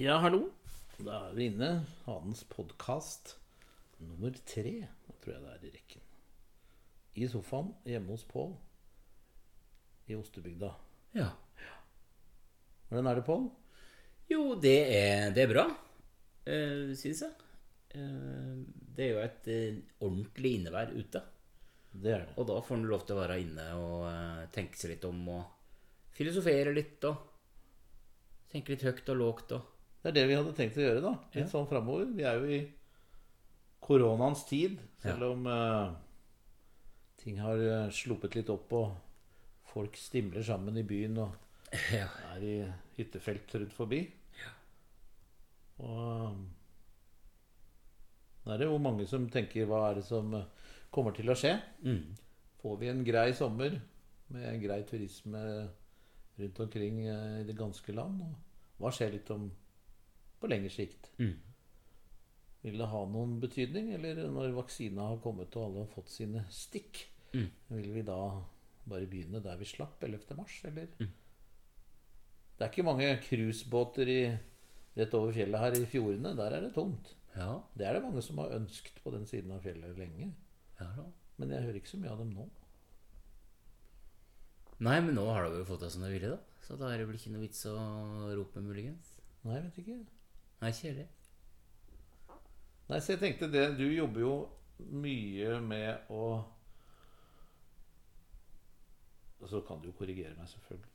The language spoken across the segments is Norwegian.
Ja, hallo. Da er vi inne. Hanens podkast nummer tre, tror jeg det er i rekken. I sofaen hjemme hos Pål i Ostebygda. Ja. Hvordan er det, Pål? Jo, det er, det er bra, uh, syns jeg. Eh, det er jo et eh, ordentlig innevær ute. Det er det. Og da får en lov til å være inne og eh, tenke seg litt om og filosofere litt og tenke litt høyt og lågt og Det er det vi hadde tenkt å gjøre, da. Litt Ja. sånn framover. Vi er jo i koronaens tid, selv om uh, ting har eh, sluppet litt opp og folk stimler sammen i byen og Ja. er i hyttefelt rundt forbi. Og da er det jo mange som tenker hva er det som eh, kommer til å skje? Mm. Får vi en grei sommer med grei turisme rundt omkring eh, i det ganske land? Og hva skjer litt om på lengre sikt? Mm. Vil det ha noen betydning? Eller når vaksina har kommet og alle har fått sine stikk, Mm. vil vi da bare begynne der vi slapp 11. mars, eller? Mm. Det er ikke mange cruisebåter rett over fjellet her i fjordene. Der er det tomt. Ja. Det er det mange som har ønsket på den siden av fjellet lenge. ja. Men jeg hører ikke så mye av dem nå. Nei, men nå har de jo fått det som de ville, da. Så da er det vel ikke noe vits å rope, muligens. Nei, jeg vet ikke. Nei, kjedelig. Nei, så jeg tenkte det Du jobber jo mye med å Og Så kan du jo korrigere meg, selvfølgelig.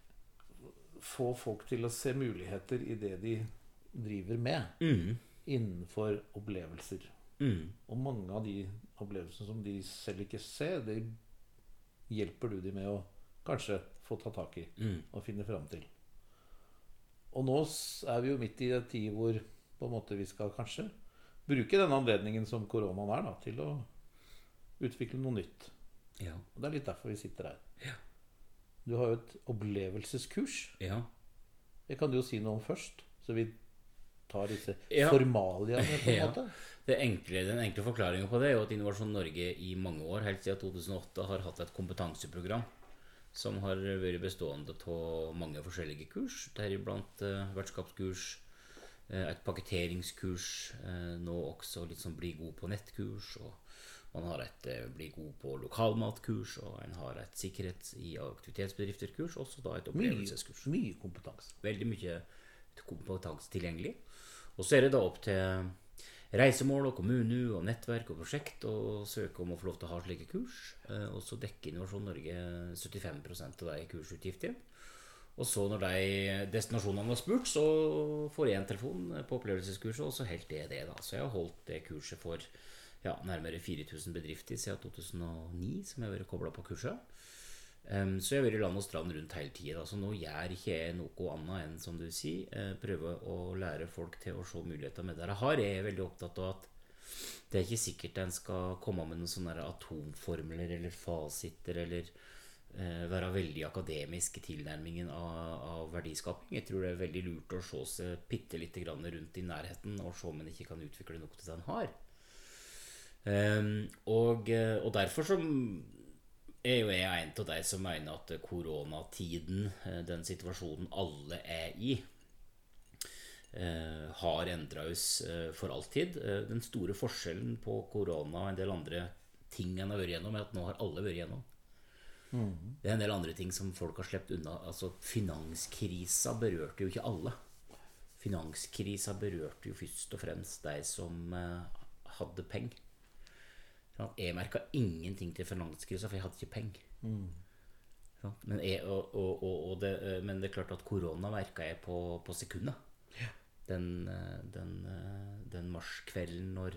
Få folk til å se muligheter i det de driver med, Mm. innenfor opplevelser. Mm. Og mange av de opplevelsene som de selv ikke ser, det hjelper du dem med å kanskje få ta tak i Mm. og finne fram til. Og nå er vi jo midt i en tid hvor på en måte vi skal kanskje bruke denne anledningen som koronaen er, da, til å utvikle noe nytt. Ja. Og Det er litt derfor vi sitter her. Ja. Du har jo et opplevelseskurs. Ja. Det kan du jo si noe om først, så vi tar disse Ja. formaliaene på en Ja. måte. Det enkle, den enkle forklaringen på det er jo at Innovasjon Norge i mange år, helt siden 2008, har hatt et kompetanseprogram som har vært bestående av mange forskjellige kurs, deriblant eh, vertskapskurs, et pakketteringskurs, eh, nå også litt sånn bli god på nettkurs, og man har et eh, bli god på lokalmatkurs, og en har et sikkerhets- i aktivitetsbedrifter-kurs, også da et opplevelseskurs mye kompetanse. veldig mye kompetanse tilgjengelig. Og så er det da opp til reisemål og kommune og nettverk og prosjekt å søke om å få lov til å ha slike kurs. Eh, Og så dekker Innovasjon Norge 75 av de kursutgifter. Og så når de destinasjonene var spurt, så får jeg en telefon på opplevelseskurset, og så helt det det, da. Så jeg har holdt det kurset for ja, nærmere 4000 bedrifter siden 2009, som jeg har vært kobla på kurset. Um, så jeg har vært land og strand rundt hele tida. Så nå gjør ikke jeg noe annet enn som du sier, eh, prøve å lære folk til å se muligheter med det de har. Jeg er veldig opptatt av at det er ikke sikkert en skal komme med noen sånne atomformler eller fasiter eller være veldig akademisk i tilnærmingen av, av verdiskaping. Jeg tror det er veldig lurt å se seg bitte lite grann rundt i nærheten og se om en ikke kan utvikle noe til det en har. Um, og, eh, og derfor så er jo jeg en av de som mener at koronatiden, eh, den situasjonen alle er i, uh, har endra oss eh, for alltid. Eh, Den store forskjellen på korona og en del andre ting en har vært gjennom, er at nå har alle vært gjennom. Det er en del andre ting som folk har sluppet unna. Altså Finanskrisa berørte jo ikke alle. Finanskrisa berørte jo først og fremst de som eh, hadde penger. Sånn, Jeg merka ingenting til finanskrisa, for jeg hadde ikke penger. Sant? Men, jeg, og, og, og, og det, eh, men det er klart at korona merka jeg på, på sekundet. Den, eh, den, eh, den marskvelden når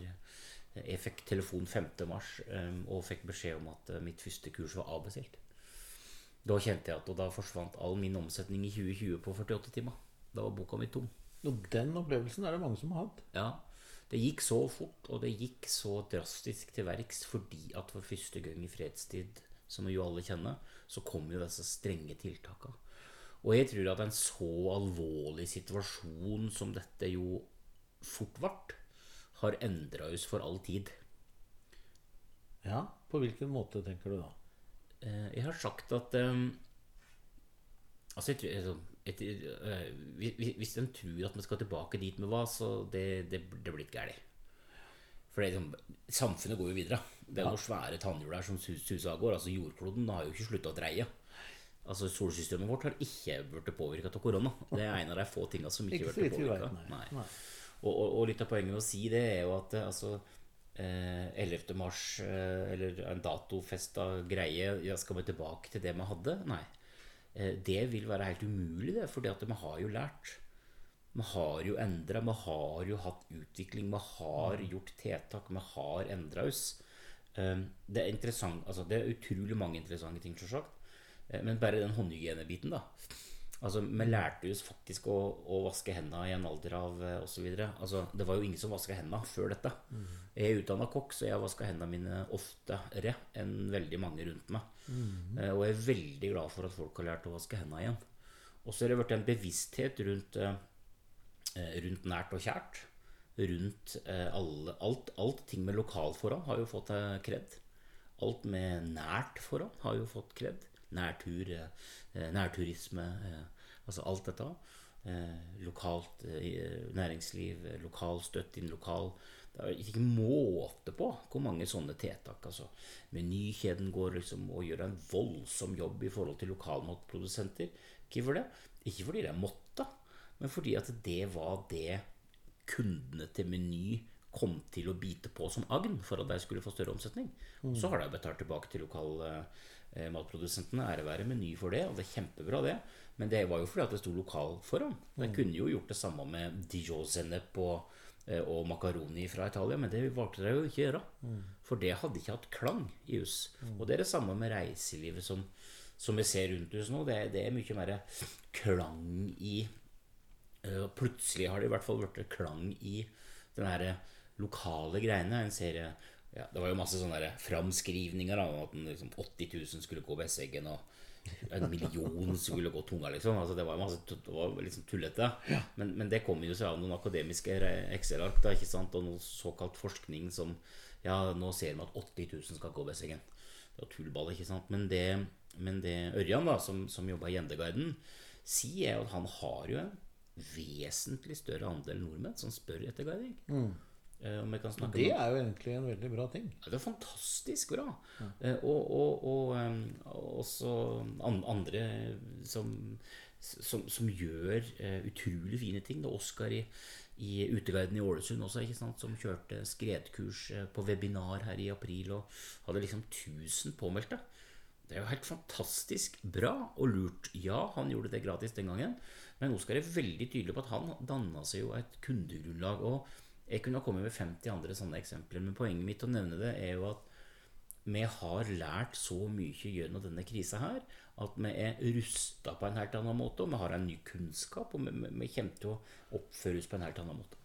jeg fikk telefon 5. mars eh, og fikk beskjed om at mitt første kurs var avbestilt. Da kjente jeg at og da forsvant all min omsetning i 2020 på 48 timer. Da var boka mi tom. Og den opplevelsen er det mange som har hatt. Ja, det gikk så fort, og det gikk så drastisk til verks fordi at for første gang i fredstid, som vi jo alle kjenner, så kom jo disse strenge tiltakene. Og jeg tror at en så alvorlig situasjon som dette jo fort ble, har endra oss for all tid. Ja, På hvilken måte tenker du da? Eh, Jeg har sagt at eh, Altså, jeg, tror, altså, etter, øh, hvis- Hvis tror at vi skal tilbake dit med hva, så det, det, det blir ikke galt. For det, er liksom, samfunnet går jo videre. Det er noen svære tannhjul her som sus- suser av gårde. Altså, jordkloden har jo ikke slutta å dreie. Altså, Solsystemet vårt har ikke blitt påvirka av korona. Det er en av de få tingene som ikke Ikke har vet, påvirka. Og, og, og litt av poenget med å si det er jo at eh, altså, eh, 11. mars, eh, eller en datofesta greie ja, Skal vi tilbake til det vi hadde? Nei. Eh, det vil være helt umulig, det, fordi vi har jo lært. Vi har jo endra, vi har jo hatt utvikling, vi har gjort tiltak, vi har endra oss. Eh, det er interessant, altså det er utrolig mange interessante ting, selvsagt. Eh, Men bare den håndhygienebiten, da. Altså, Vi lærte oss faktisk å, å vaske hendene i en alder av eh, osv. Altså, det var jo ingen som vaska hendene før dette. Jeg er utdanna kokk, så jeg vaska hendene mine oftere enn veldig mange rundt meg. Eh, Og jeg er veldig glad for at folk har lært å vaske hendene igjen. Og så har det vært en bevissthet rundt, eh, rundt nært og kjært. Rundt alle, alt, alt ting med lokalforhold har jo fått kred. Alt med nært forhold har jo fått kred. Nærtur, eh, nærturisme, eh, altså alt dette. Eh, lokalt næringsliv, lokal støtt inn lokal Det er ikke måte på hvor mange sånne tiltak. altså Menykjeden går liksom og gjør en voldsom jobb i forhold til lokalmatprodusenter. Hvorfor det? Ikke fordi de måtte, men fordi at det var det kundene til Meny kom til å bite på som agn for at de skulle få større omsetning. Mm. så har de betalt tilbake til lokal, matprodusentene. Ære være Meny for det, og det er kjempebra, det. Men det var jo fordi at det sto lokal foran. De kunne jo gjort det samme med Dijon-sennep og, eh, og makaroni fra Italia, men det valgte de jo ikke å gjøre. For det hadde ikke hatt klang i oss. Og det er det samme med reiselivet som, som vi ser rundt oss nå. Det, det er mye mer klang i Eh, Plutselig har det i hvert fall blitt klang i den her lokale greiene. En ser eh, ja, Det var jo masse sånne framskrivninger om at liksom, 80 000 skulle gå Besseggen, og en million skulle gå tunga, liksom. Altså, det var jo masse det var liksom tullete. Men, men det kommer jo seg av noen akademiske Excel-ark da, ikke sant? og noe såkalt forskning som Ja, nå ser vi at 80 000 skal gå Besseggen. Det var tullball, ikke sant. Men det, men det Ørjan, da, som, som jobba i Gjendeguiden, sier er at han har jo en vesentlig større andel nordmenn som spør etter guiding. Eh, om jeg kan snakke Det er jo egentlig en veldig bra ting. ja, det er fantastisk bra. Ja. og, og, og, em, også andre som, som, som gjør eh, utrolig fine ting. Det er Oskar i, i Uteguiden i Ålesund også, som kjørte skredkurs eh, på webinar her i april og hadde liksom 1000 påmeldte. Det er jo helt fantastisk bra og lurt. Ja, han gjorde det gratis den gangen, men Oskar er veldig tydelig på at han danna seg jo et kundegrunnlag. og Jeg kunne ha kommet med 50 andre sånne eksempler, men poenget mitt å nevne det er jo at vi har lært så mye gjennom denne krisa her at vi er rusta på en helt annen måte, og vi har en ny kunnskap, og vi, vi, vi kommer til å oppføre oss på en helt annen måte.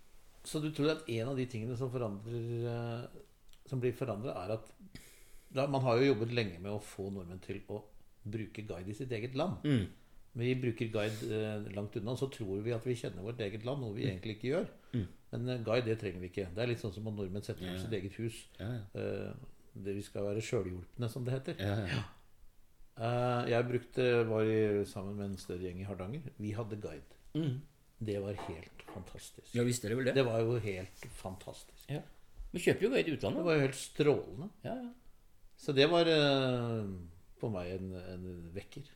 Så du tror at en av de tingene som, forandrer, eh, som blir forandra, er at da, Man har jo jobbet lenge med å få nordmenn til å bruke guide i sitt eget land. Vi bruker guide eh, langt unna, så tror vi at vi kjenner vårt eget land, noe vi egentlig ikke gjør. Men eh, guide, det trenger vi ikke. Det er litt sånn som at nordmenn setter opp sitt eget hus. Ja, ja. Eh, det vi skal være sjølhjulpne, som det heter. Ja, ja. Eh, jeg brukte, var i, sammen med en større gjeng i Hardanger. Vi hadde guide. Det var helt fantastisk. ja visste dere vel det. Det var jo helt fantastisk. Ja. Vi kjøper jo guide i Det var jo helt strålende. Ja, ja. Så det var for meg en, en vekker.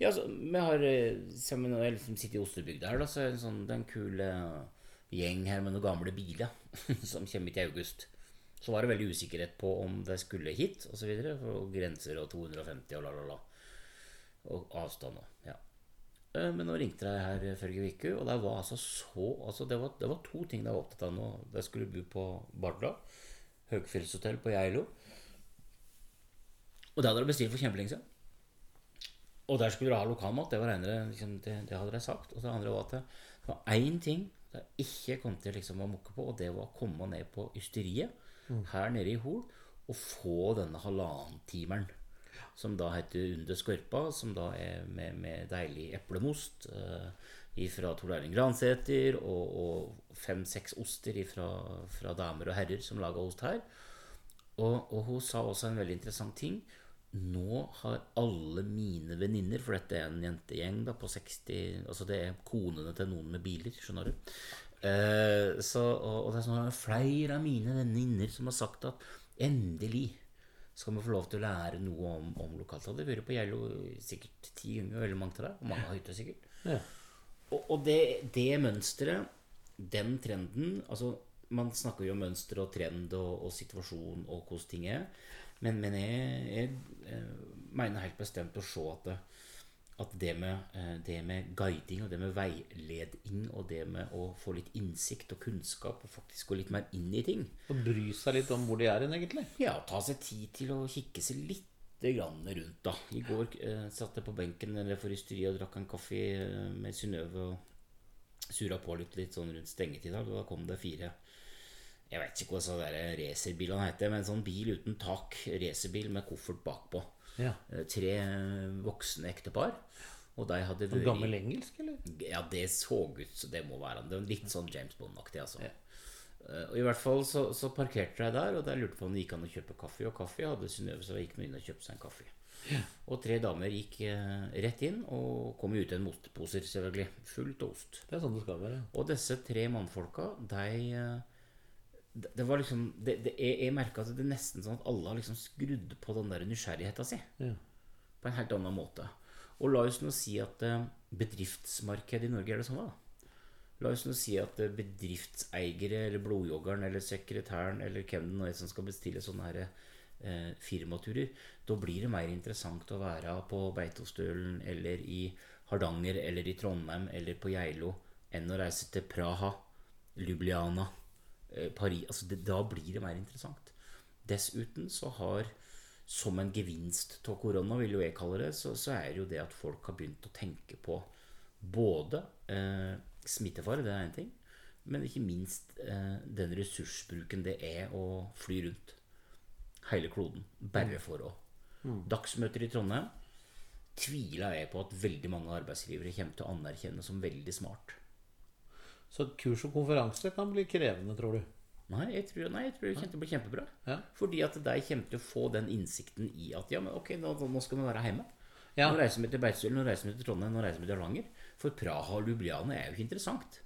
Ja, altså, vi har eh, jeg liksom sitter i Osterbygda her, da, så er det en sånn, det er en kul eh, gjeng her med noen gamle biler som kommer hit i august. Så var det veldig usikkerhet på om de skulle hit, og grenser og 250 og la, la, la. Og avstand og ja. Eh, Men nå ringte de her forrige uke, og det var altså så altså det, var, det var to ting de var opptatt av nå. De skulle bo på Barda, høgfjellshotell på Geilo. Og det hadde de bestilt for kjempelenge siden. Og der skulle dere ha lokalmat. Det var ene, liksom, det, det hadde dere sagt. Og det andre var at det var én ting jeg ikke kom til liksom, å mukke på, og det var å komme ned på ysteriet her nede i Hol og få denne halvannentimeren. Som da heter Under skorpa, som da er med, med deilig eplemost eh, fra Tor Erling Gransæter, og, og fem-seks oster fra, fra damer og herrer som laga ost her. Og, og hun sa også en veldig interessant ting. Nå har alle mine venninner For dette er en jentegjeng da på 60 Altså det er konene til noen med biler, skjønner du. Eh, så, og, og det er sånn, flere av mine venninner som har sagt at endelig skal vi få lov til å lære noe om, om lokalt. Det har vært på Geilo sikkert ti ganger, veldig mange til det. Og mange har hytte, sikkert. Ja. Og, og det, det mønsteret, den trenden altså Man snakker jo om mønster og trend og, og situasjon og hvordan ting er. Men, men jeg, jeg, eh, mener helt bestemt å se at det, at det med, eh, det med guiding og det med veiledning og det med å få litt innsikt og kunnskap og faktisk gå litt mer inn i ting Og bry seg litt om hvor de er hen, egentlig. Ja, ta seg tid til å kikke seg litt grann rundt, da. I går eh, satt jeg på benken eller for ysteri og drakk en kaffe eh, med Synnøve og surra på litt, litt sånn rundt stengetid. Da Da kom det fire Jeg vet ikke hva så racerbilene heter, men en sånn bil uten tak. Racerbil med koffert bakpå. Ja. Eh, Tre voksne ektepar. Og de hadde vært gammel engelsk, eller? ja, det så ut som det må være Det var litt sånn James Bond-aktig, altså. Ja. Eh, Og i hvert fall så, så parkerte jeg der, og der lurte på om det gikk an å kjøpe kaffe. Og kaffe hadde Synnøve, så gikk hun inn og kjøpte seg en kaffe. Og tre damer gikk eh, rett inn og kom ut en med osteposer, selvfølgelig. Fullt av ost. Det er sånn det skal være. Og disse tre mannfolka, de eh, det, det var liksom det, det, Jeg, jeg merka at det er nesten sånn at alle har liksom skrudd på den der nysgjerrigheta si Ja. på en helt annen måte. Og la oss nå si at eh, bedriftsmarkedet i Norge er det sånn, da. La oss nå si at eh, bedriftseiere eller blodjoggeren eller sekretæren eller hvem det nå er som skal bestille sånne her eh, firmaturer, da blir det mer interessant å være på Beitostølen eller i Hardanger eller i Trondheim eller på Geilo enn å reise til Praha, Ljubljana, Paris altså det, Da blir det mer interessant. Dessuten så har som en gevinst av korona, vil jo jeg kalle det, så, så er det jo det at folk har begynt å tenke på både eh, smittefare, det er én ting, men ikke minst eh, den ressursbruken det er å fly rundt hele kloden bare for å Dagsmøter i Trondheim tviler jeg på at veldig mange arbeidsgivere kommer til å anerkjenne som veldig smart. Så kurs og konferanse kan bli krevende, tror du? Nei, jeg tror, nei, jeg tror det kommer til å bli kjempebra. Ja. Fordi at de kommer til å få den innsikten i at ja, men ok, nå, nå skal vi være hjemme. Ja. Nå reiser vi til Beitostølen, nå reiser vi til Trondheim, nå reiser vi til Hardanger. For Praha og Ljubljana er jo ikke interessant.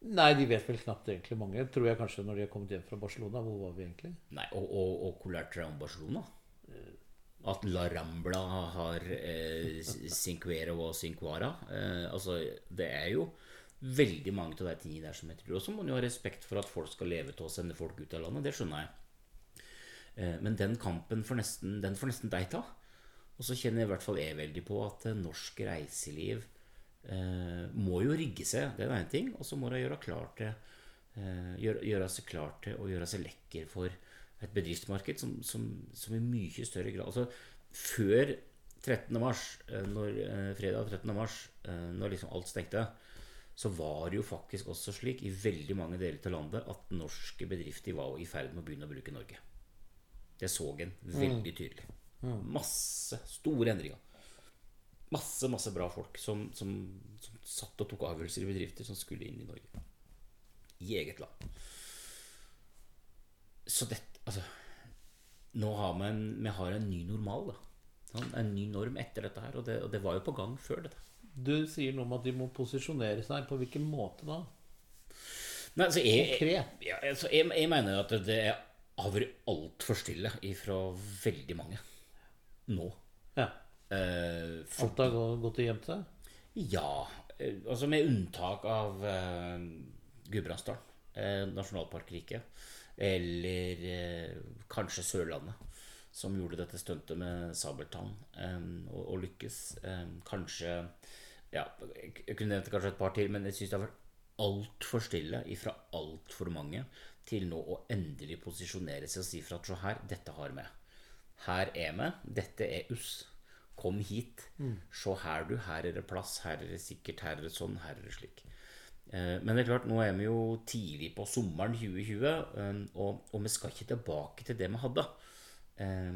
Nei, de vet vel knapt egentlig mange. Tror jeg kanskje når de har kommet hjem fra Barcelona. Hvor var vi egentlig? Nei, Og, og, og hvor lærte dere om Barcelona? At La Rambla har eh, Cinquero og Cinquara. Eh, altså, det er jo veldig mange av de tingene der som jeg tror. Og så må man jo ha respekt for at folk skal leve til å sende folk ut av landet. Det skjønner jeg. Eh, men den kampen får nesten, den får nesten deg ta. Og så kjenner jeg i hvert fall jeg veldig på at eh, norsk reiseliv eh, må jo rigge seg, det er én ting. Og så må de gjøre, eh, gjøre, gjøre seg klar til å gjøre seg lekker for et bedriftsmarked som, som, som i mye større grad Altså før 13. mars, eh, når, fredag 13. mars, når liksom alt stengte, så var det jo faktisk også slik i veldig mange deler av landet at norske bedrifter var i ferd med å begynne å bruke Norge. Det så en veldig tydelig. Masse store endringer. Masse, masse bra folk som, som, som satt og tok avgjørelser i bedrifter som skulle inn i Norge. I eget land. Så dette Altså Nå har en, vi har en ny normal, da. Sånn, En ny norm etter dette her. Og det, og det var jo på gang før dette. Du sier noe om at de må posisjonere seg. På hvilken måte da? Nei, altså jeg, ja, altså jeg, jeg mener at det har vært altfor stille ifra veldig mange nå. Ja. Eh, for, Alt har gått og gjemt seg? ja, eh, altså med unntak av eh, Gudbrandsdalen, eh, nasjonalparkriket, eller eh, kanskje Sørlandet, som gjorde dette stuntet med sabeltann eh, og, og lykkes. Eh, kanskje ja, jeg kunne nevnt kanskje et par til, men jeg syns det har vært altfor stille ifra altfor mange til nå å endelig posisjonere seg og si fra at se her, dette har vi. Her er vi. Dette er oss. Kom hit. Se her, du. Her er det plass. Her er det sikkert. Her er det sånn. Her er det slik. Eh, Men det er klart, nå er vi jo tidlig på sommeren 2020, eh, og, og vi skal ikke tilbake til det vi hadde. Eh,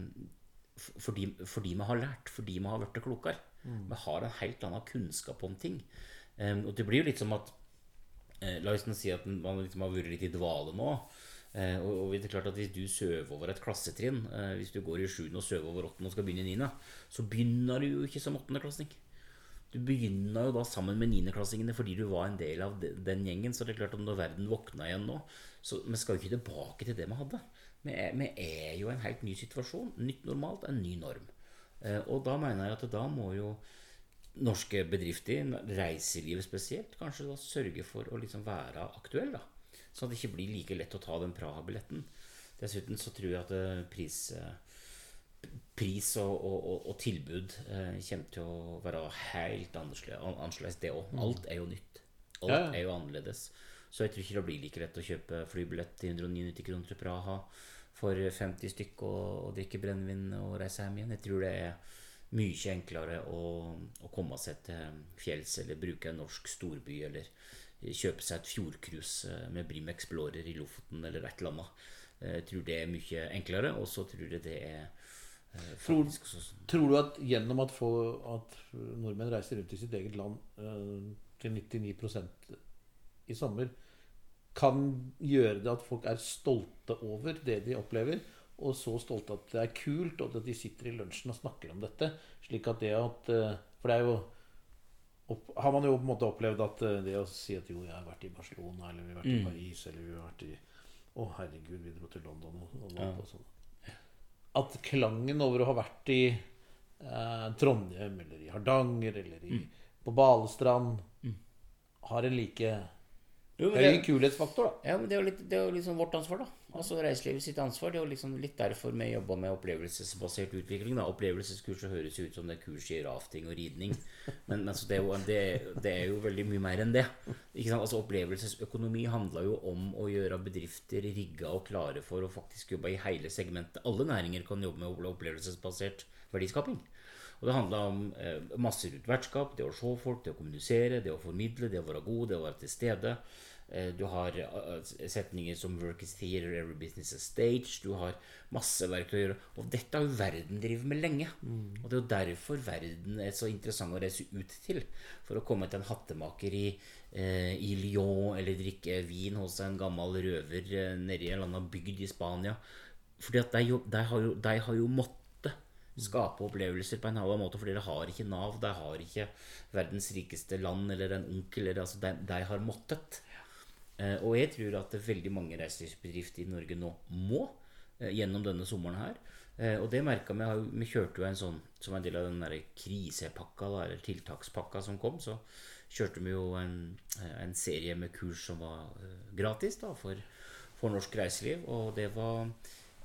Fordi, fordi vi har lært, fordi vi har blitt klokere. Vi har en helt annen kunnskap om ting. Eh, Og det blir jo litt som at eh, La oss si at man liksom har vært litt i dvale nå. Og, og det er klart at Hvis du søver over et klassetrinn, hvis du går i 7. og søver over 8. og skal begynne i 9., så begynner du jo ikke som 8.-klassing. Du begynner jo da sammen med 9.klassingene fordi du var en del av den gjengen. Så det er klart at når verden våkna igjen nå Så vi skal jo ikke tilbake til det vi hadde. Vi er, vi er jo i en helt ny situasjon. Nytt normalt, en ny norm. Eh, og da mener jeg at da må jo norske bedrifter, reiselivet spesielt, kanskje da sørge for å liksom være aktuell. da Sånn at det ikke blir like lett å ta den Praha-billetten. Dessuten så tror jeg at eh, pris, eh, pris og, og, og, tilbud kommer til å være helt annerledes, det òg. Mm. Alt er jo nytt. Alt er jo annerledes. Så jeg tror ikke det blir like lett å kjøpe flybillett til 199 kroner til Praha for 50 stykk og, og drikke brennevin og reise hjem igjen. Jeg tror det er mye enklere å, å komme seg til fjells eller bruke en norsk storby eller kjøpe seg et fjordcruise eh, med Brim Explorer i Lofoten eller et eller annet. Eh, jeg tror det er mye enklere, og så tror jeg det er faktisk tror, tror, du at gjennom at, få, at, nordmenn reiser rundt i sitt eget land til 99% i sommer, kan gjøre det at folk er stolte over det de opplever, og så stolte at det er kult, og at de sitter i lunsjen og snakker om dette. Slik at det at For det er jo opp, har man jo på en måte opplevd at eh, det å si at jo, jeg har vært i Barcelona, eller vi har vært mm. i Paris, eller vi har vært i Å, herregud, vi dro til London og, og, ja. og sånn. At klangen over å ha vært i eh, Trondheim eller i Hardanger eller i, mm. på Balestrand mm. har en like jo, det er jo kulhetsfaktor, da. Ja, men det er jo litt, det er jo liksom vårt ansvar, da. Altså Reiselivet sitt ansvar. Det er jo liksom litt derfor vi jobber med opplevelsesbasert utvikling. da Opplevelseskurs høres ut som det er kurs i rafting og ridning. Men, men det, er jo, det, det, er jo, veldig mye mer enn det. Ikke sant? Altså Opplevelsesøkonomi handler jo om å gjøre bedrifter rigga og klare for å faktisk jobbe i hele segmentet. Alle næringer kan jobbe med opplevelsesbasert verdiskaping. Og det handler om eh, masse rundt vertskap. Det å se folk, det å kommunisere, det å formidle, det å være god, det å være til stede. Eh, du har eh, setninger som 'work is theater, every business is stage'. Du har masse verktøy å gjøre. Og dette har jo verden drevet med lenge. Mm. Og det er jo derfor verden er så interessant å reise ut til. For å komme til en hattemaker i, eh, i Lyon, eller drikke vin hos en gammel røver eh, nede i en eller annen bygd i Spania. At de, de, har jo, de har jo måttet skape opplevelser på en annen måte, fordi de har ikke Nav, de har ikke verdens rikeste land eller en onkel. Eller, altså, de, de, har måttet. Eh, og jeg tror at veldig mange reiselivsbedrifter i Norge nå må eh, gjennom denne sommeren her. Eh, og det merka vi. Vi kjørte jo en sånn som en del av den der krisepakka, da, eller tiltakspakka som kom. Så kjørte vi jo en, en serie med kurs som var gratis da, for, for norsk reiseliv. Og det var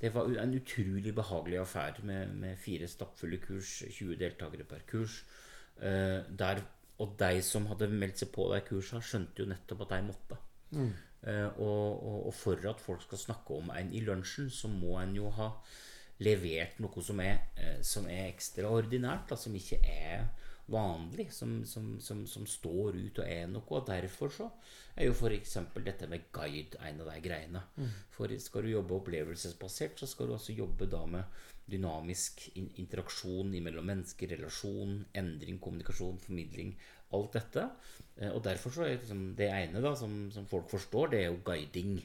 det var en utrolig behagelig affære med, med fire stappfulle kurs, 20 deltakere per kurs. Uh, der, og de som hadde meldt seg på de kursene, skjønte jo nettopp at de måtte. Mm. Uh, og, og, og, for at folk skal snakke om en i lunsjen, så må en jo ha levert noe som er, uh, som er ekstraordinært, da, som ikke er vanlig, som, som, som, som, står ut og er noe. Og derfor så er jo f.eks. dette med guide en av de greiene. Mm. For skal du jobbe opplevelsesbasert, så skal du altså jobbe da med dynamisk interaksjon mellom mennesker, relasjon, endring, kommunikasjon, formidling. Alt dette. Eh, og derfor så er liksom det ene da som, som, folk forstår, det er jo guiding.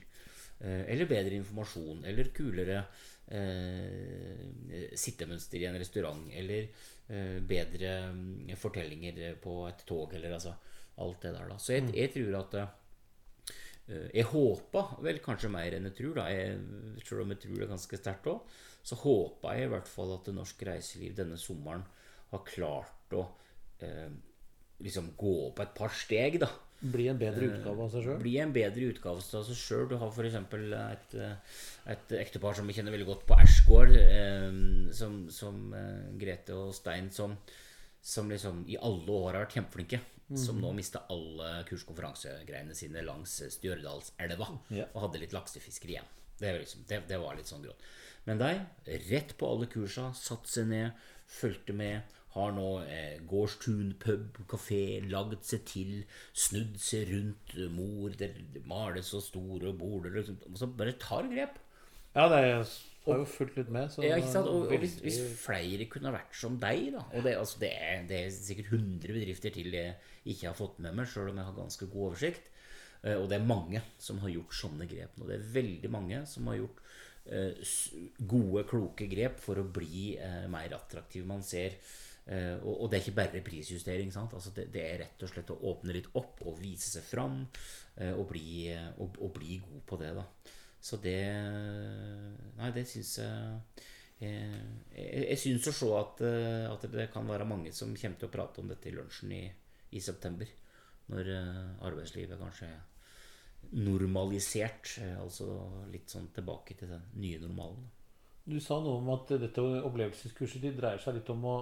Eh, eller bedre informasjon. Eller kulere eh, sittemønster i en restaurant. Eller bedre mm, fortellinger på et tog, eller altså alt det der, da. Så jeg, mm. jeg tror at eh, Jeg håpa vel kanskje mer enn jeg tror, da. Jeg, selv om jeg tror det ganske sterkt òg, så håpa jeg i hvert fall at det norske reiseliv denne sommeren har klart å eh, liksom gå opp et par steg, da. Bli en bedre utgave av seg sjøl? Bli en bedre utgave av seg sjøl. Du har f.eks. Et, et ektepar som vi kjenner veldig godt på Askård, eh, som, som eh, Grete og Stein, som, som, liksom i alle år har vært kjempeflinke. Mm. Som nå mista alle kurskonferansegreiene sine langs Stjørdalselva Yeah. og hadde litt laksefisker igjen. Det, liksom, det, det, var litt sånn grått. Men deg, rett på alle kursa, satte seg ned, fulgte med har nå eh, gårdstun, pub, kafé, lagd seg til, snudd seg rundt mor, det males så store border liksom, Og så bare tar grep. Ja, det er, har jo fulgt litt med. ja, ikke sant? Og, og hvis, hvis, flere kunne vært som deg, da Og det, altså, det, er, det er, sikkert 100 bedrifter til jeg ikke har fått med meg, sjøl om jeg har ganske god oversikt. Eh, og det er mange som har gjort sånne grep nå. Det er veldig mange som har gjort eh, gode, kloke grep for å bli eh, mer attraktiv. Man ser eh, og, og det er ikke bare prisjustering. Altså det, det er rett og slett å åpne litt opp og vise seg fram. eh, og, bli, og, og bli god på det, da. Så det Nei, det syns jeg jeg, jeg, jeg syns å se at, eh, at det kan være mange som kommer til å prate om dette i lunsjen i, i september. Når eh, arbeidslivet kanskje er normalisert. eh, Altså litt sånn tilbake til den nye normalen. Du sa noe om at dette opplevelseskurset ditt dreier seg litt om å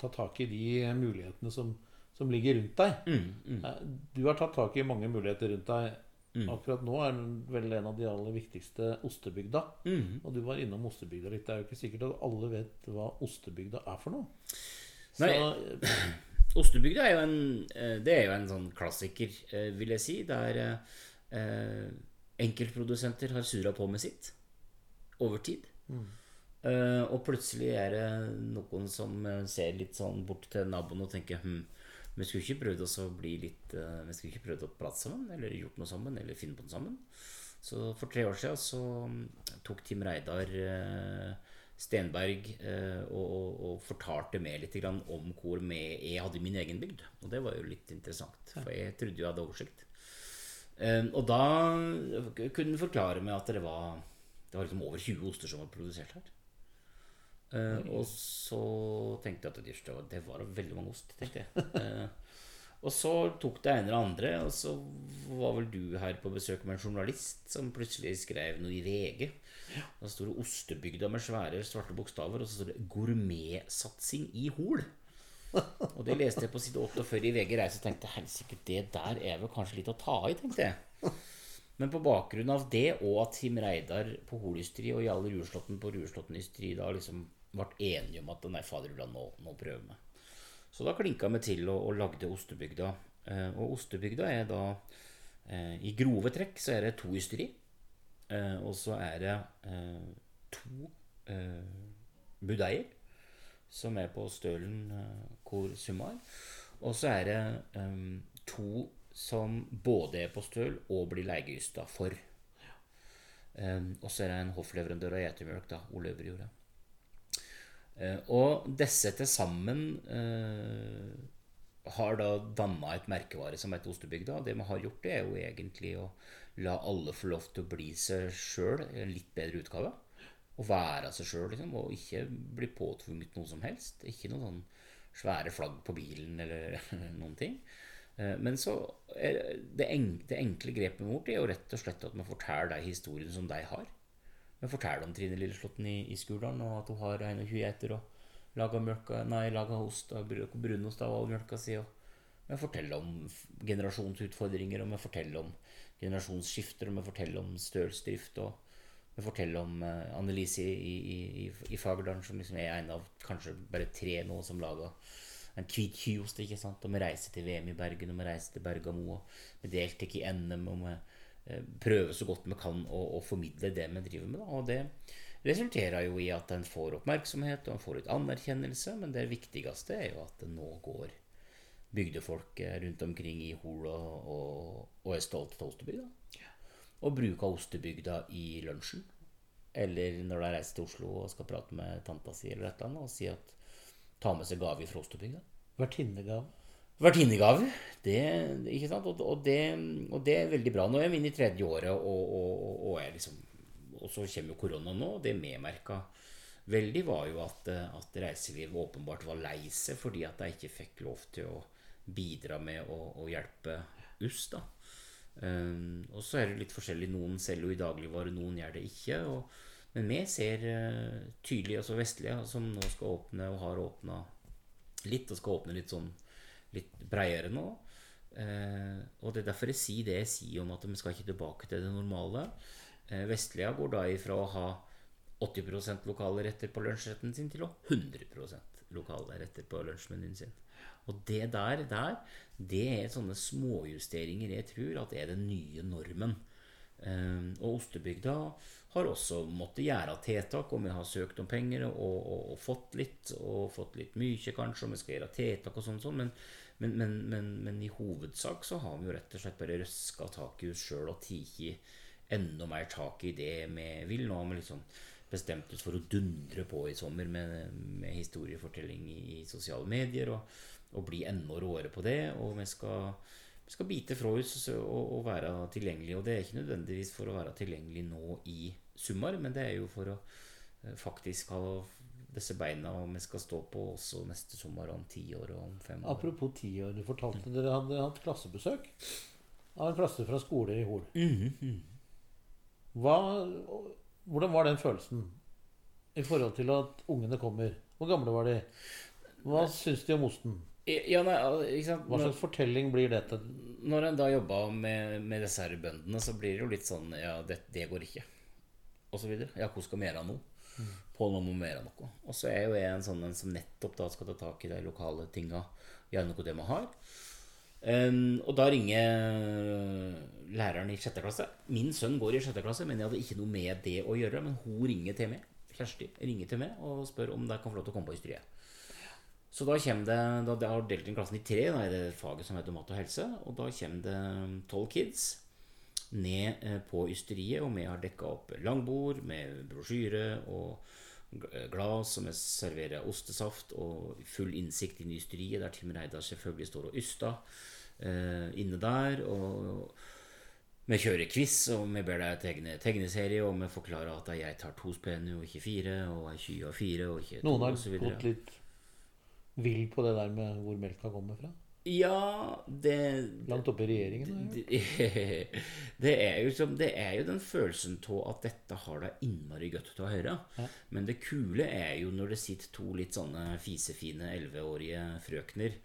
ta tak i de mulighetene som, som ligger rundt deg. Mm, mm. Du har tatt tak i mange muligheter rundt deg. Akkurat nå er den vel en av de aller viktigste ostebygda. mm. Og du var innom ostebygda litt. Det er jo ikke sikkert at alle vet hva ostebygda er for noe. Så Nei. Ostebygda er jo en, eh, det er jo en sånn klassiker, eh, vil jeg si. Der eh, enkeltprodusenter har surra på med sitt over tid. Eh, og plutselig er det noen som eh, ser litt sånn bort til naboen og tenker hm, vi skulle ikke prøvd å bli litt uh, Vi skulle ikke prøvd å prate sammen, eller gjort noe sammen, eller finne på noe sammen. Så for tre år siden så mm, tok Tim Reidar uh, Stenberg og, og, og fortalte meg litt grann om hvor med jeg hadde min egen bygd. Og det var jo litt interessant, for jeg trodde jo jeg hadde oversikt. Og da kunne han forklare meg at det var, det var liksom over 20 oster som var produsert her. Eh, og så tenkte jeg at det, var, det var veldig mange ost. tenkte jeg. Eh, og så tok det ene eller andre, og så var vel du her på besøk med en journalist som plutselig skrev noe i VG. Da sto det 'Ostebygda' med svære svarte bokstaver, og så står det 'Gourmetsatsing i Hol'. Og det leste jeg på side 48 i VG Reise og tenkte helsike, det der er vel kanskje litt å ta i, tenkte jeg. Men på bakgrunn av det, og at Tim Reidar på Holystri og Jarle Rueslåtten på Rueslåtten Ystri da liksom ble enige om at nei, faderullan, nå, nå prøver vi. Så da klinka vi til og, og lagde Ostebygda. Eh, og Ostebygda er da eh, I grove trekk så er det to ysteri. Eh, og så er det eh, to eh, budeier som er på Stølen eh, hvor summa er. Og så er det to som både er på Støl og blir legeysta for. Og så er det en hoffleverandør av getemjølk, da, Ole Øverjorda. Eh, og disse til sammen eh, har da danna et merkevare som heter Ostebygda. Det vi har gjort, det er jo egentlig å la alle få lov til å bli seg sjøl i en litt bedre utgave. Å være seg sjøl, liksom, og ikke bli påtvunget noe som helst. Ikke noen sånn svære flagg på bilen eller noen ting. Eh, Men så det, en, det enkle grepet vårt er jo rett og slett at vi forteller de historiene som de har. Forteller om Trine Lilleslåtten i, i Skurdalen, og at hun har 21 geiter og lager mjølka, nei, lager ost og br- brunost av all mjølka si. Og vi forteller om generasjonsutfordringer, og vi forteller om generasjonsskifter, og vi forteller om stølsdrift. og vi forteller om eh, Annelise i, i, i, i Fagerdalen, som liksom er en av kanskje bare tre nå som lager en hvit kyost. ikke sant? Og vi reiser til VM i Bergen, og vi reiser til Bergamo, og vi deltar i NM. og vi eh, prøver så godt vi kan å, å formidle det vi driver med. Da. Og det resulterer jo i at en får oppmerksomhet og en får litt anerkjennelse, men det viktigste er jo at det nå går bygdefolk eh, rundt omkring i Hol og, og, og er stolte av Ostebygda. Og bruker Ostebygda i lunsjen. Eller når de reiser til Oslo og skal prate med tanta si eller et eller annet, og si at ta med seg gave fra Ostebygda. Vertinnegave. Vertinnegave. Det, ikke sant? Og, og, det, og det er veldig bra. Nå er jeg inne i tredje året, og, og, liksom, så kommer jo korona nå. og Det medmerka veldig, var jo at, eh, at reiselivet åpenbart var lei seg fordi at de ikke fikk lov til å bidra med å, å hjelpe oss. da. Um, og så er det litt forskjellig. Noen selger jo i dagligvare, noen gjør det ikke. Og, men vi ser uh, tydelig, altså Vestlige, som nå skal åpne og har åpna litt, og skal åpne litt sånn litt bredere nå. Eh, og det er derfor jeg sier det jeg sier om at vi skal ikke tilbake til det normale. Eh, Vestlia går da ifra å ha 80% lokale retter på lunsjretten sin til å ha 100% lokale retter på lunsjmenyen sin. Og det der, der det er sånne småjusteringer jeg tror at er den nye normen. Eh, og Ostebygda har også måttet gjøre tiltak, og vi har søkt om penger og, og, og fått litt, og fått litt mye kanskje, og vi skal gjøre tiltak og sånn, sånn men, men, men, men, i hovedsak så har vi jo rett og slett bare røska tak i oss sjøl og tatt enda mer tak i det vi vil. Nå har vi liksom bestemt oss for å dundre på i sommer med, med historiefortelling i, i, sosiale medier, og, og bli enda råere på det. Og vi skal, skal bite fra oss og, være tilgjengelige. Og det er ikke nødvendigvis for å være tilgjengelig nå i sommer, men det er jo for å eh, faktisk ha disse beina og vi skal stå på også neste sommer om ti år og om fem år. Apropos ti år, du fortalte dere hadde hatt klassebesøk av en klasse fra skole i Hol. Mm -hmm. Hva, hvordan var den følelsen i forhold til at ungene kommer? Hvor gamle var de? Hva syns de om osten? Ja, nei, Hva slags fortelling blir dette? Når en da jobber med, med disse her bøndene, så blir det jo litt sånn Ja, det, det går ikke. Videre. Ja, hvordan skal vi gjøre noe. Mm. noe mer noe. Og så er jo jeg en sånn en som nettopp da skal ta tak i de lokale tinga. Gjøre noe det vi har. Um, og da ringer læreren i sjette klasse. Min sønn går i sjette klasse, men jeg hadde ikke noe med det å gjøre. Men hun ringer til meg. Kjersti ringer til meg og spør om de kan få lov til å komme på hysteriet. Så da kommer det Da jeg har delt inn klassen i tre, da er det faget som heter mat og helse. Og da kommer det tolv kids ned eh, på ysteriet, og vi har dekka opp langbord med brosjyre og glass vi serverer ostesaft, og full innsikt inn i ysteriet, der Tim Reidar selvfølgelig står og yster eh, inne der. og vi kjører quiz, og vi ber deg tegne tegneserie, og vi forklarer at jeg tar to spenn og ikke fire, og ei kye og fire, og ikke to, Noen har gått litt vill på det der med hvor melka kommer fra? Ja, det Langt oppe i regjeringen? Det, det, er jo som, det er jo den følelsen av at dette har deg innmari godt til å høre. Ja. Men det kule er jo når det sitter to litt sånne fisefine elleveårige frøkner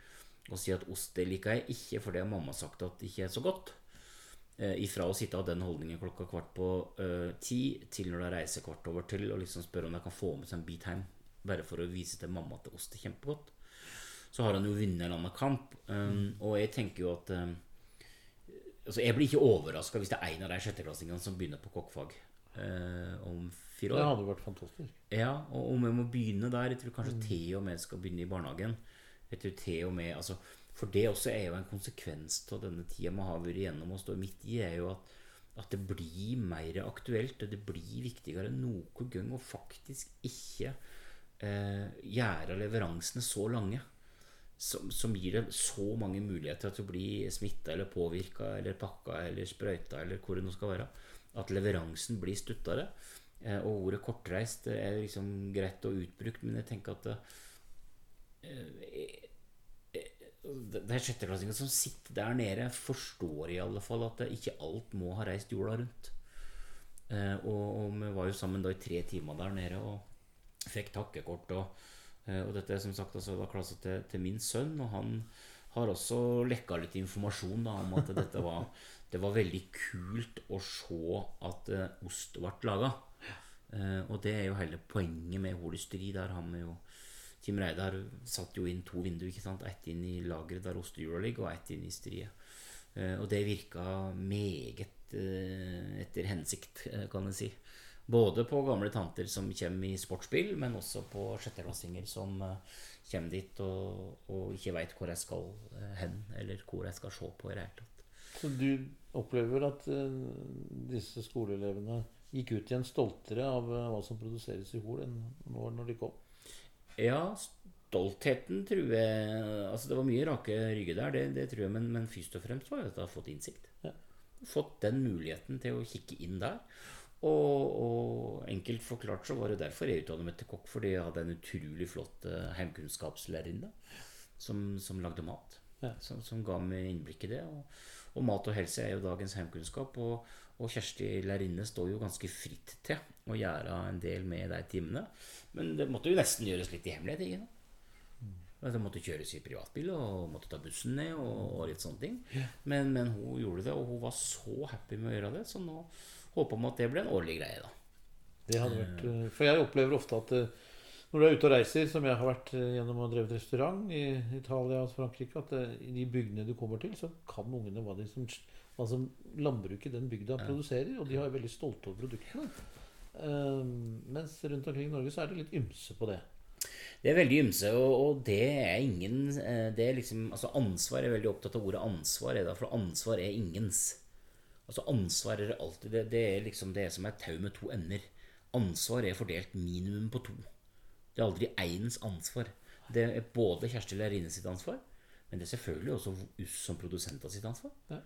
og sier at ost det liker jeg ikke, fordi mamma har sagt at det ikke er så godt. Eh, ifra å sitte av den holdningen klokka kvart på eh, ti til når de reiser kvart over til og liksom spør om de kan få med seg en bit hjem, bare for å vise til mamma at ost er kjempegodt så har han jo vunnet en annen kamp. Um, og jeg tenker jo at um, altså Jeg blir ikke overraska hvis det er en av de sjetteklassingene som begynner på kokkfag uh, om fire år. Det hadde vært fantastisk. Ja, og om jeg må begynne der Jeg tror kanskje mm. til og med skal begynne i barnehagen. Jeg tror til og med, altså, For det også er jo en konsekvens av denne tida vi har vært igjennom og står midt i, er jo at, at det blir mer aktuelt, og det blir viktigere enn noen gang å faktisk ikke eh, gjøre leveransene så lange som, som, gir det så mange muligheter til å bli smitta eller påvirka eller pakka eller sprøyta eller hvor det nå skal være, at leveransen blir stuttere. Eh, og ordet 'kortreist' er liksom greit og utbrukt, men jeg tenker at eh, det er sjetteklassingen som sitter der nede, forstår i alle fall at ikke alt må ha reist jorda rundt. Eh, og, og, vi var jo sammen da i tre timer der nede og fikk takkekort. og Eh, og dette er som sagt altså, da klasse til, til, min sønn, og han har også lekka litt informasjon da, om at dette var, det var veldig kult å se at uh, ost ble laga. Uh, og det er jo hele poenget med holysteri. Der har vi jo Tim Reidar satt jo inn to vinduer. ikke sant? Ett inn i lageret der ostehjula ligger, og ett inn i striet. Og det virka meget etter hensikt, kan en si. Både på gamle tanter som kommer i sportsbil, men også på sjetteklassinger som uh, kommer dit og, og ikke veit hvor jeg skal uh, hen, eller hvor jeg skal se på i det hele tatt. Så du opplever at uh, disse skoleelevene gikk ut igjen stoltere av hva som produseres i Hol, enn nå når de kom? Ja, stoltheten tror jeg Altså det var mye rake rygger der, det, det tror jeg, men, men, først og fremst var det at jeg har fått innsikt. Ja. Fått den muligheten til å kikke inn der. Og, og, enkelt forklart så var det derfor jeg utdannet meg til kokk. Fordi jeg hadde en utrolig flott uh, heimkunnskapslærerinne som, som, lagde mat. Ja. Som, som, ga meg innblikk i det. Og, og, mat og helse er jo dagens heimkunnskap. Og, og Kjersti lærerinne står jo ganske fritt til å gjøre en del med de timene. Men det måtte jo nesten gjøres litt i hemmelighet. ikke mm. Det måtte kjøres i privatbil og måtte ta bussen ned. og, og litt sånne ting men, men, hun gjorde det, og hun var så happy med å gjøre det. Så nå håpe om at det blir en årlig greie, da. Det hadde vært eh, For jeg opplever ofte at eh, når du er ute og reiser, som jeg har vært eh, gjennom å drevet restaurant i Italia og Frankrike, at i de bygdene du kommer til, så kan ungene hva de som hva som landbruket i den bygda produserer. Og de har veldig stolte over produktene. Um, mens rundt omkring i Norge så er det litt ymse på det. Det er veldig ymse, og, og det er ingen det er liksom, altså Ansvar er veldig opptatt av ordet ansvar, er da, for ansvar er ingens. Altså Ansvar er alltid det, det er liksom det som er tau med to ender. Ansvar er fordelt minimum på to. Det er aldri ens ansvar. Det er både Kjersti Lærine sitt ansvar, men det er selvfølgelig også oss som produsenter sitt ansvar. Ja.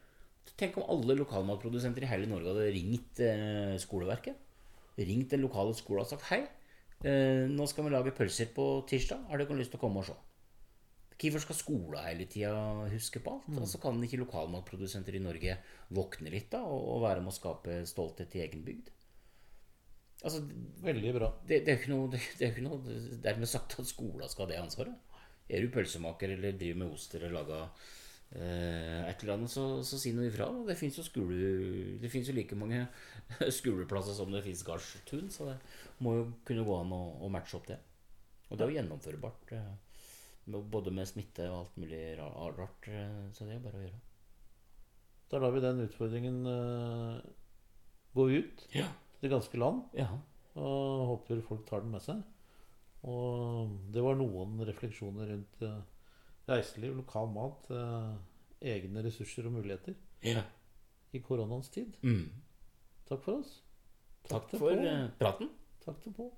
Tenk om alle lokalmatprodusenter i hele Norge hadde ringt eh, skoleverket. Ringt den lokale skolen og sagt hei, eh, nå skal vi lage pølser på tirsdag. Har dere lyst til å komme og se? Hvorfor skal skolen hele tida huske på alt? Og så kan ikke lokalmatprodusenter i Norge våkne litt da, og, være med å skape stolthet i egen bygd? Altså, Veldig bra. det, det er ikke noe, det, det er ikke noe dermed sagt at skolen skal ha det ansvaret. Er du pølsemaker eller driver med ost eller lager eh, et eller annet, så, så si noe ifra. Det fins jo, jo like mange skoleplasser som det fins gardstun, så det må jo kunne gå an å, å matche opp det. Og det er jo gjennomførbart. eh, Både med smitte og alt mulig rart. eh, Så det er bare å gjøre. Da lar vi den utfordringen eh, gå ut Ja. til det ganske land. ja. Og håper folk tar den med seg. Og det var noen refleksjoner rundt eh, reiseliv, lokal mat, egne ressurser og muligheter ja. i koronaens tid. Mm. Takk for oss. Takk Takk for eh, praten. Takk til Pål.